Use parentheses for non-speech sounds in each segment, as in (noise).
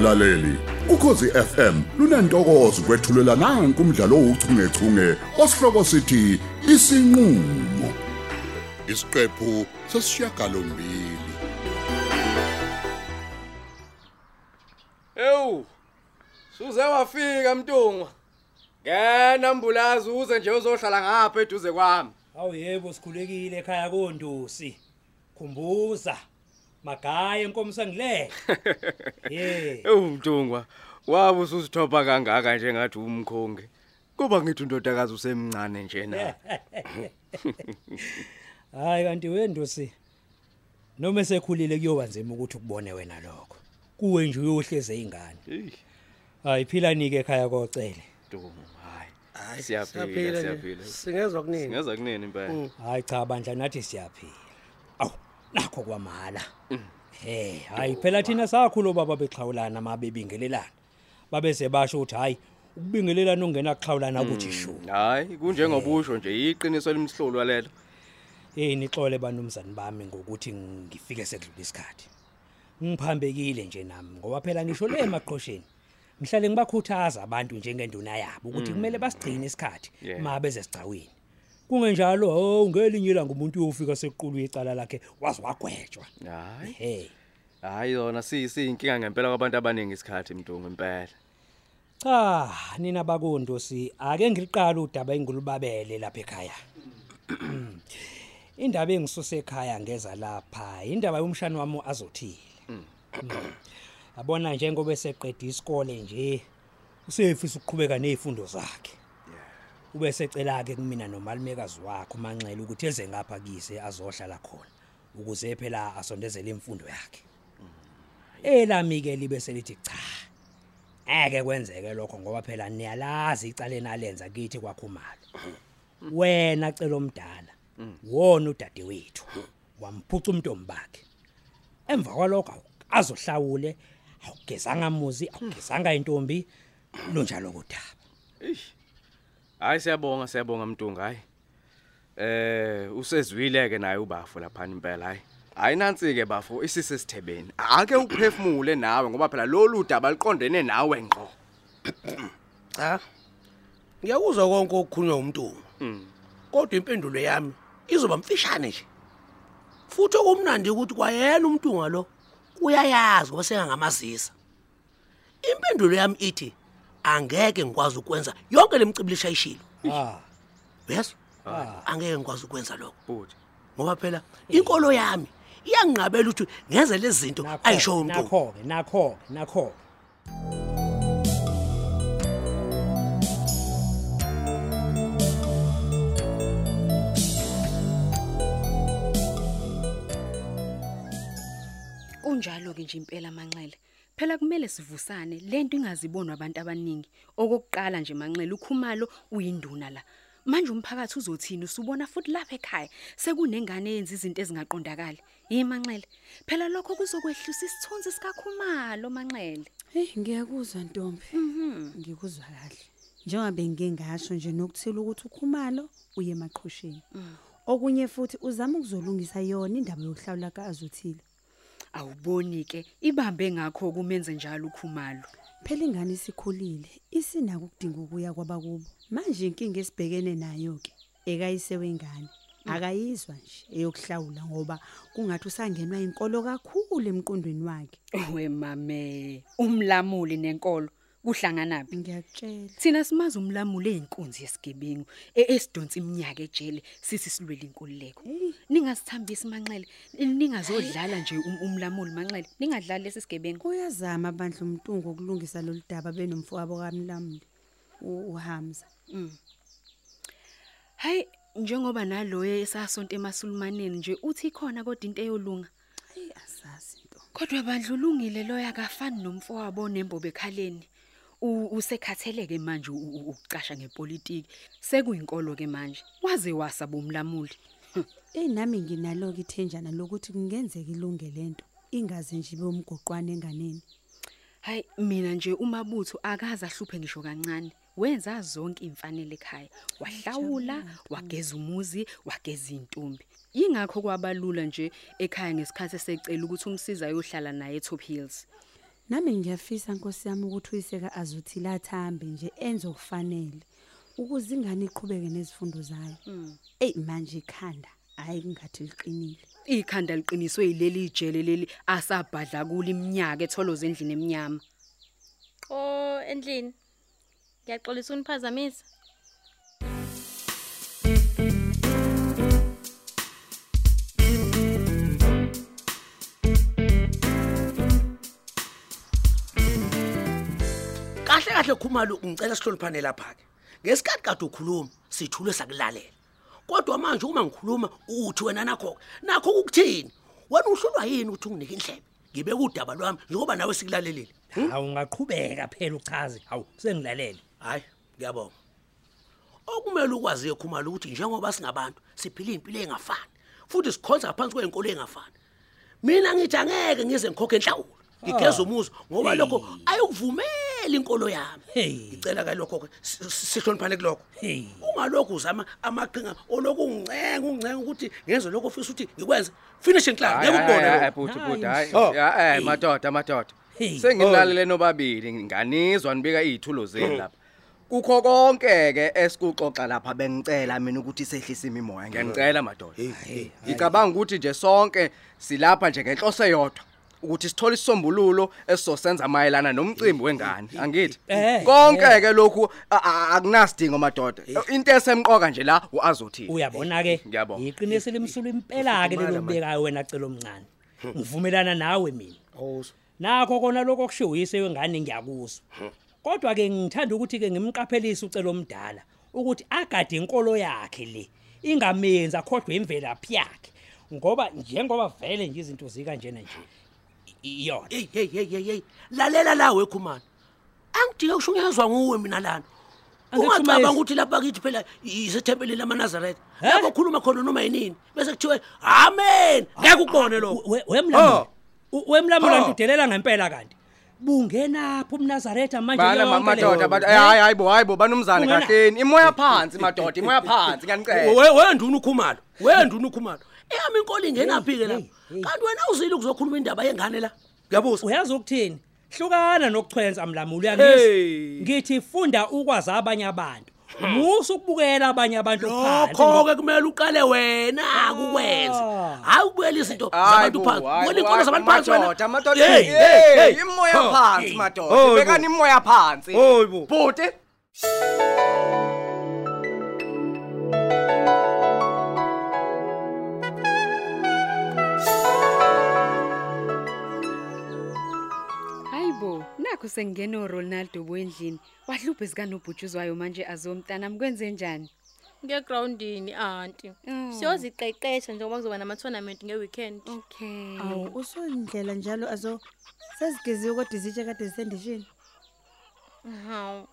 mlaleli ukhosi FM lunantokozo kwethulela nanku umdlalo ouchungechunge osihloko sithi isinqulo isiqephu sesishiyagalombili Ewu. Suze wafika Mtungwa. Ngena ambulazi uze nje uzohlala ngapha eduze kwami. Awu yebo sikhulekile ekhaya kondosi. Khumbuza. Magaya enkomo ngile. (laughs) Ye. Ewu Mtungwa. Wabe usuzithopa kangaka nje ngathi umkhonge. Kuba ngithi undodakazi usemncane nje na. (laughs) Hayi kanti wendosi. Noma esekhulile kuyoba nzima ukuthi ukubone wena lokho. Kuwe nje uyohleze izingane. Hey, Hayi phila nike ekhaya kocele. Mtungwa. Hayi. Hayi, Siyaphila, siyaphila. Singezwa kunini. Singaza kunini impela. Hayi cha bandla nathi siyaphila. Awu nakho kwamhala. Hey, hayi phela thina sakhulu baba bexhawulana mabebingelelana. Babese basho ukuthi hayi ukubingelelana ungena kuxhawulana ukuthi shu. Hayi, kunjengobusho nje iqiniso limhlolwa lelo. Eh nixole banumzane bami ngokuthi ngifike sekudlula isikhathi. Ngiphambekile nje nami ngoba phela ngisho le emaqhosheni. Ngihlale ngibakhuthaza abantu njengenduna yabo ukuthi kumele basigcine isikhathi Yeah. mabe zesicawini. Kungenjalo oh ngelinye ilanga umuntu uyofika sequlu icala lakhe wazi wagwetshwa. Hayi. Hey. Hayi yona siyinkinga ngempela kwabantu abaningi isikhathi Mtungwa impela. Cha, nina bakondo si ake ngiliqala udaba engulubabele lapha ekhaya. (clears throat) Indaba engisuse ekhaya ngeza lapha, indaba yomshana wami azothile. Mm. Yabona njengoba eseqeda isikole nje, usefisa ukuqhubeka nezifundo zakhe. Ube secela ke kumina nomalumekazi wakhe umanxele ukuthi eze ngapha kise azohlala khona ukuze phela asondezele imfundo yakhe. Elami ke libe selithi cha. Eke kwenzeke lokho ngoba phela niyalazi icaleni alenza kithi kwakhumalo. Wena cela omdala. Wona udade wethu. Wamphuca umntombi bakhe. Emva kwalokho azohlawule awugezanga amuzi, awugezanga intombi lo njalo kodaba. Hayi siyabonga siyabonga Mtunga hayi. Eh usezwile ke naye ubafu lapha impela hayi. Hayi nansi ke bafu isise sithebeni. Ake uphefumule nawe ngoba phela lolu daba liqondene nawe ngqo. (clears throat) Cha. Ngiyakuzwa konke okukhulunywa umuntu. Mm. Kodwa impendulo yami izoba mfishane nje. Futhi okumnandi ukuthi kwayena umuntu ngalo uyayazi ngoba sengamazisa. Impendulo yami ithi angeke ngikwazi ukwenza yonke lemicibilisha ishilo. Ah, Yes? Angeke ngikwazi ukwenza lokho. Futhi. Ngoba phela inkolo yami iyanginqabela ukuthi ngenze lezi zinto ayisho umuntu. nakho ke, nakho, ke, nakho. Kunjalo ke nje impela manxele. Phela kumele sivusane lento ingazibonwa abantu abaningi. Okokuqala nje manxele ukhumalo uyinduna la. Manje umphakathi uzothini usubona futhi lapha ekhaya sekunengane yenza izinto ezingaqondakali. Yimanxele. Phela lokho kuzokwehlisa isithunzi sikakhumalo manxele. Hey ngiyakuzwa Ntombi. Mhm. Ngikuzwa kahle. Njengoba bengingasho nje nokuthila ukuthi ukhumalo uye emaqhosheni. Okunye futhi uzama ukuzolungisa yona indaba yokuhlawula kaAzuthile. Awuboni ke ibambe ngakho kumenze njalo ukhumalo. Phela ingane isikhulile, isinako ukudinga ukuya kwabakubo. Manje inkinga esibhekene nayo ke ekayise wengane. Akayizwa nje eyokuhlawula ngoba kungathi usangenwa inkolo kakhulu emqondweni wakhe. We mame, umlamuli nenkolo kuhlanganaphi? Ngiyakutshela. Thina simazi umlamuli einkunzi yesigebengu e- esidonsa iminyaka ejele sithi silwele inkululeko. Ningasithambisi manxele, ningazodlala nje um- umlamuli manxele, ningadlali lesi sigebengu. Uyazama abandla umntungu ukulungisa lolu daba benomfowabo kaMlamli uHamza. Hayi, njengoba naloye esasonto emasulmaneni nje uthi khona kodwa into eyolunga. Asazi into. Kodwa bandlulungile loya akafani nomfowabo nembobo ekhaleni. U- Usekhatheleke manje u- u- ukucasha ngepolitiki. Sekuyinkolo ke manje. Waze wasaba umlamuli. Eh nami nginalo ke ithenjana lokuthi kungenzeka ilunge lento ingaze nje ibe umgoqwane enganeni. Hayi mina nje umabutho akaza hluphe ngisho kancane. Wenza zonke imfanele ekhaya. Wahlawula, wageza umuzi, wageza intombi. Yingakho kwabalula nje ekhaya ngesikhathi esecela ukuthi umsiza ayohlala naye eTop Hills. Nami ngiyafisa nkosi yami ukuthi uyiseka azothi lathambe nje enze okufanele ukuze ingane iqhubeke nezifundo zayo ey manje ikhanda hayi kungathi liqinile ikhanda liqiniswe yileli ijele leli asabhadla kuli iminyaka etholoza endlini eminyama Oh endlini. Ngiyaxolisa uniphazamisa. Kahle kahle khumalo ngicela sihloniphane lapha ke ngesikhathi kade ukhuluma sithule sakulalela. Kodwa manje uma ngikhuluma uthi wena nakho nakho ukuthini wena uhlulwa yini ukuthi unginike indlebe ngibe kudaba lwami njengoba nawe sikulalelile. Hawu ungaqhubeka phela uchaze. Hawu sengilalele. Hayi ngiyabonga. Okumele ukwaziyo khumalo ukuthi njengoba singabantu siphila impilo engafani futhi sikhonza ngaphansi kwezinkolo engafani mina ngithi angeke ngize ngikhokhe enhlawulo ngigeza umuzo ngoba lokho ayikuvumeli inkolo yami Hey. ngicela ke lokho ke si- si- sihloniphane kulokho Hey. ungalokhu uzama amaqhinga olokhu ungicenga ungicenga ukuthi ngenze lokho ufisa ukuthi ngikwenze finish inclub ngeke ukubone hayi lokho bhuti Hayi, bhuti hayi Oh. Ya, eh Hey. madoda madoda Hey. sengilalele nobabili nganizwa nibika izithulo zeni lapha kukho konke ke esikuxoxa lapha bengicela mina ukuthi sehlisa imimoya ngiyanicela madoda ngicabanga ukuthi nje sonke silapha nje ngenhloso eyodwa ukuthi sithole isombululo esizosenza mayelana nomcimbi wengane. Angithi Eh, konke ke lokhu akunasidingo madoda. Into esemqoka nje la uazothi. Uyabona ke iqiniso limsulu impela ke lelo mbekayo wena cela omncane ngivumelana nawe mina. Nakho kona lokho kushiwo uyise wengane ngiyakuzwa kodwa ke ngithanda ukuthi ke ngimqaphelise ucela omdala ukuthi agade inkolo yakhe le ingamenzi akhodwe imvelaphi yakhe. Ngoba njengoba vele nje izinto zika njena nje iyona. Hey hey hey hey hey. Lalela la wekhumana angidike kusho ngiyazwa nguwe mina lana Angithi ungacabanga Mayezi- ukuthi lapha kithi phela isethempelini lamaNazaretha He? lapho khuluma khona noma yinini bese kuthiwe amen. Ngeke ukubone lokho. We- wemlamula Oh. U- wemlamula Oh. nje udelela ngempela kanti. Bungenaphi umnazaretha manje Bana yonke le- madoda bathi Eh? hayi hayi bo hayi bo banumzane Ungena- kahleni? Imoya phansi madoda imoya phansi ngiyanicela. We wenduna ukhumalo. Wenduna ukhumalo. Eyami inkolo ingenaphi ke lapha hey, hey. kanti wena uzile ukuzokhuluma indaba yengane la ngiyabuza uyazi ukuthini hlukana nokuchwenza mlamuli Hey. uyangizwa ngithi funda ukwazi abanye abantu musu ukubukela abanye abantu phansi lokho ke kumele uqale wena kukwenza hayi ukubuyela izinto Hayi zabantu bo, phansi hayi wena bo, inkolo hayi zabantu bo, phansi wena madoda madoda Hey, hey hey, hey. imoya Ha. phansi Hey. madoda Hayi bo. bekani imoya phansi Hayi bo. bhuti nakho sengingena uRonaldo boendlini wahluphe zika nobhutshuzwayo manje azomntana mkwenze njani Ngegroundini aunty. Oh. Siyoziqeqesha njengoba kuzoba nama tournament ngeweekend. okay awu usondlela njalo azo sezigeziwe kodwa izitshe kade zisendishini Hawu.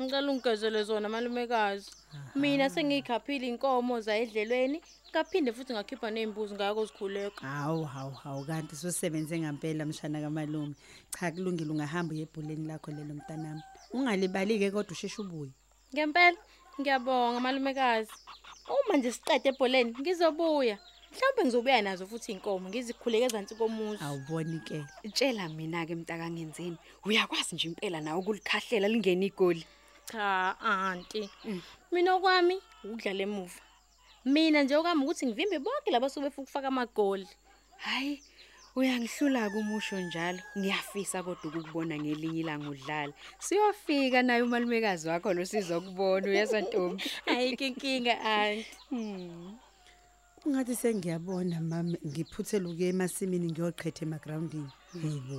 Ngicela ungigezele zona malumekazi. Mina sengiyikhaphile inkomo zayedlelweni, ngaphinde futhi ngakhipha nezimbuzi ngako zikhuleka. hawu hawu hawu kanti sosebenze ngempela mshana kamalume cha kulungile ungahamba uyebhuleni lakho lelo mntanami ungalibali-ke kodwa usheshe ubuye Ngempela ngiyabonga malumekazi. Uma nje siqede ebholeni ngizobuya. Mhlawumbe ngizobuya nazo futhi inkomo ngizikhuleke ezansi komuzi. awuboni-ke tshela mina-ke mntaka ngenzeni uyakwazi nje impela nawe ukulikhahlela lingene igoli Cha aunty. Mina okwami ukudlala emuva. Mina nje okwami ukuthi ngivimbe bonke labasuke befuna ukufaka amagoli. hhayi uyangihlula-ke umusho njalo ngiyafisa kodwa ukukubona ngelinye ilanga udlala siyofika naye umalumekazi wakho lo sizokubona uyezwa ntombi (laughs) Ayikho inkinga aunty. ungathi sengiyabona mama ngiphuthele ukuya emasimini ngiyoqhetha emagrawundini heyibo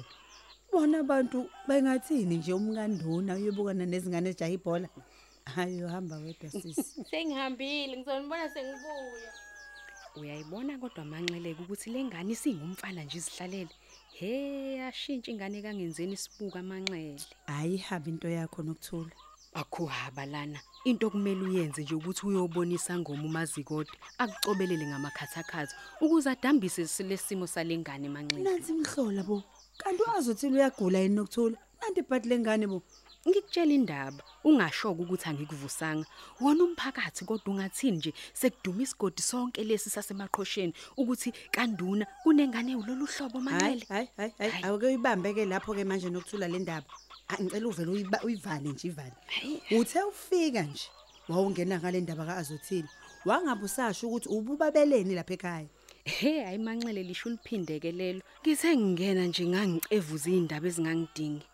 bona abantu bengathini nje umkanduna uyobukana nezingane ejaha ibhola? Hayi uhamba wedwa sisi. (laughs) Sengihambile ngizonibona sengibuya. uyayibona kodwa manxeleke ukuthi le ngane isingumfana nje izihlalele? He ashintsha ingane kangenzeni isibuka amanxele hayi ihambe into yakho nokuthula. Akhuhaba lana. Into okumele uyenze nje ukuthi uyobonisa ngoma umazikode akucobelele ngamakhathakhatha ukuze adambise lesimo salengane emanxele nansi mhlola bo. Kanti wazothini uyagula yini nokuthula nanti ibhadi lengane bo ngikutshela indaba. Ungashoka ukuthi angikuvusanga. Wona umphakathi kodwa ungathini nje sekuduma isigodi sonke lesi sasemaqhosheni ukuthi kanduna kunengane ulolu hlobo hayi manele hayi hayi hayi. Hayi. awuke uyibambe ke lapho ke manje nokuthula le ndaba. Ah, ngicela uvele uyiba- uyivale nje ivale uthe ufika nje wawungena ngale ndaba kaAzothile wangabe usasho ukuthi ububabeleni lapha ekhaya. He hayi manxele lisho uliphindeke lelo ngithe ngingena nje ngangicevuza indaba ezingangidingi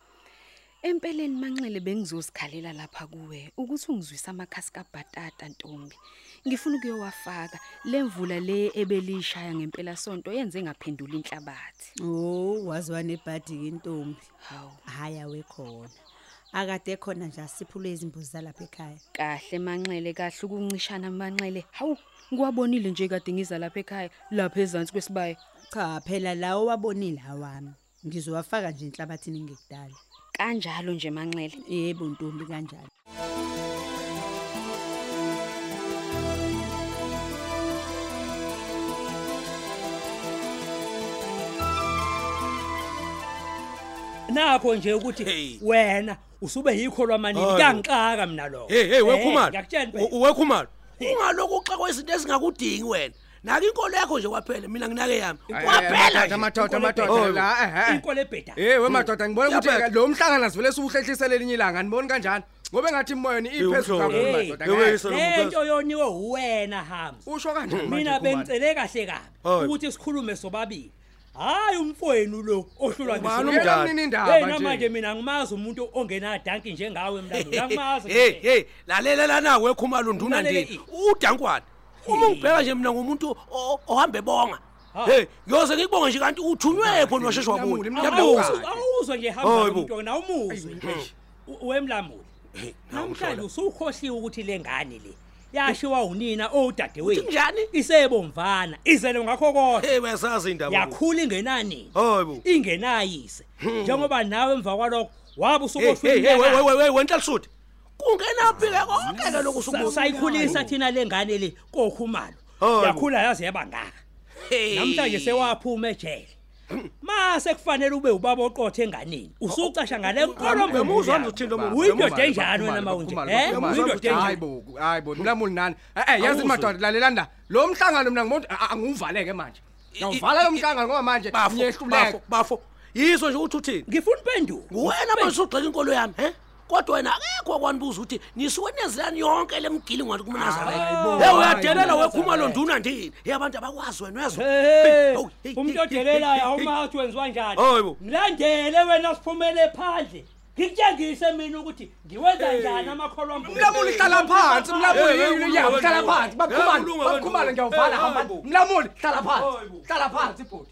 Empeleni manxele bengizosikhalela lapha kuwe ukuthi ungizwisa amakhasi kabhatata ntombi. Ngifuna ukuyowafaka lemvula le ebelishaya ngempela sonto yenze ngaphendula inhlabathi. oh waziwa nebhadi ke intombi Hawu. hayi awekhona akade khona nje asiphule izimbuzi zalapha ekhaya Kahle manxele kahle ukuncishana manxele. Hawu ngiwabonile nje kade ngiza lapha ekhaya lapha ezantsi kwesibaya. cha phela lawo wabonile awami ngizowafaka nje enhlabathini ngekudala Kanjalo nje manxele. yebo ntombi kanjalo nakho nje ukuthi Hey. wena usube yikho lwamanini Hayi. kuyangixaka mina lokho hey hey Eh, wekhumalo ngiyakutshela impela. wekhumalo ungalokhu uxekwa izinto ezingakudingi wena naka inkolo yakho nje kwaphela mina nginake yami kwaphela nje. madoda madoda Inkolo la eh inkolo ebheda Eh wemadoda ngibona ukuthi Yaphela. lo mhlangano sivele siwuhlehlisele elinye ilanga aniboni kanjani ngoba engathi imoyeni iphezulu Hey, kakhulu Hey, madoda hey, ngeke. hey, lento yoniwe uwena Hams usho kanjani manje mina Khumalo? bengicele kahle kabi Hayi. ukuthi sikhulume sobabili hayi umfowenu lo ohlulwa Ubani ngisho. Uyena umdala? nini indaba Hey nje? namanje mina ngimazi umuntu ongenadanki njengawe emlandweni angimazi hey nje. hey lalela lana wekhumalo nduna Ulalele ndini i- udankwana uma ungibheka nje mina ngumuntu o- ohambe bonga Ha. hey ngiyoze ngikubonge nje kanti uthunywe khona washeshwa Mlamuli, kuyo Mlamuli. Awuzwa awuzwa nje hamba Hayi bo. umuntu na umuzwe nje U- wemlamuli namhlanje usukhohliwe ukuthi lengane le yashiwa unina odadewethu Uthi njani? isebomvana izele ngakho kodwa hey bayasazi indaba yakhula ingenanini hayi bo. Ingenayise. Njengoba nawe emva kwalokho wabe hey hey usukohlwile hey we- we- we- wenhla lisuthi kungenaphi ke konke ke lokhu Sa- sukubuza sayikhulisa thina lengane le kokhumalo. Hayi bo. yakhula yaze yaba ngaka. Hey. namhlanje sewaphuma ejele mase kufanele ube ubaba oqothe enganeni usucasha ngale nkolo Uyamuzwa nje uthini lo muntu? uyindoda enjani wena mawunje eh? uyindoda hayi enjani bo hayi bo mlamuli nani eh eh yazi madoda lalelanda lo mhlangano mina ngibona angiwuvaleke manje. Ngiyawuvala lo mhlangano ngoba manje bafo ngiyehluleka. bafo. Bafo yizo nje ukuthi uthini? Ngifuna impendulo. Wena manje usugxeka inkolo yami he? Kodwa wena akekho kwanibuza ukuthi nisuke nezilani yonke lemgili ngwathi kumunazareth hey uyadelela wekhumalo nduna ndini hey abantu abakwazi wena uyezwa Hey, Hawu, hey, umuntu hey, odelelayo hey, awumathi wenziwa njani Hayi bo. mlandele wena siphumele phandle ngikutshengise mina ukuthi ngiwenza njani amakholwa ambuzi. mlamuli hlala phansi Hey, mlamuli hey, ya hey, hlala hey, phansi hey, bakhumalo hey, bakhumalo hey, ngiyawuvala hey, hamba hey, bo. mlamuli hlala Hey, phansi bo. hlala phansi bhuti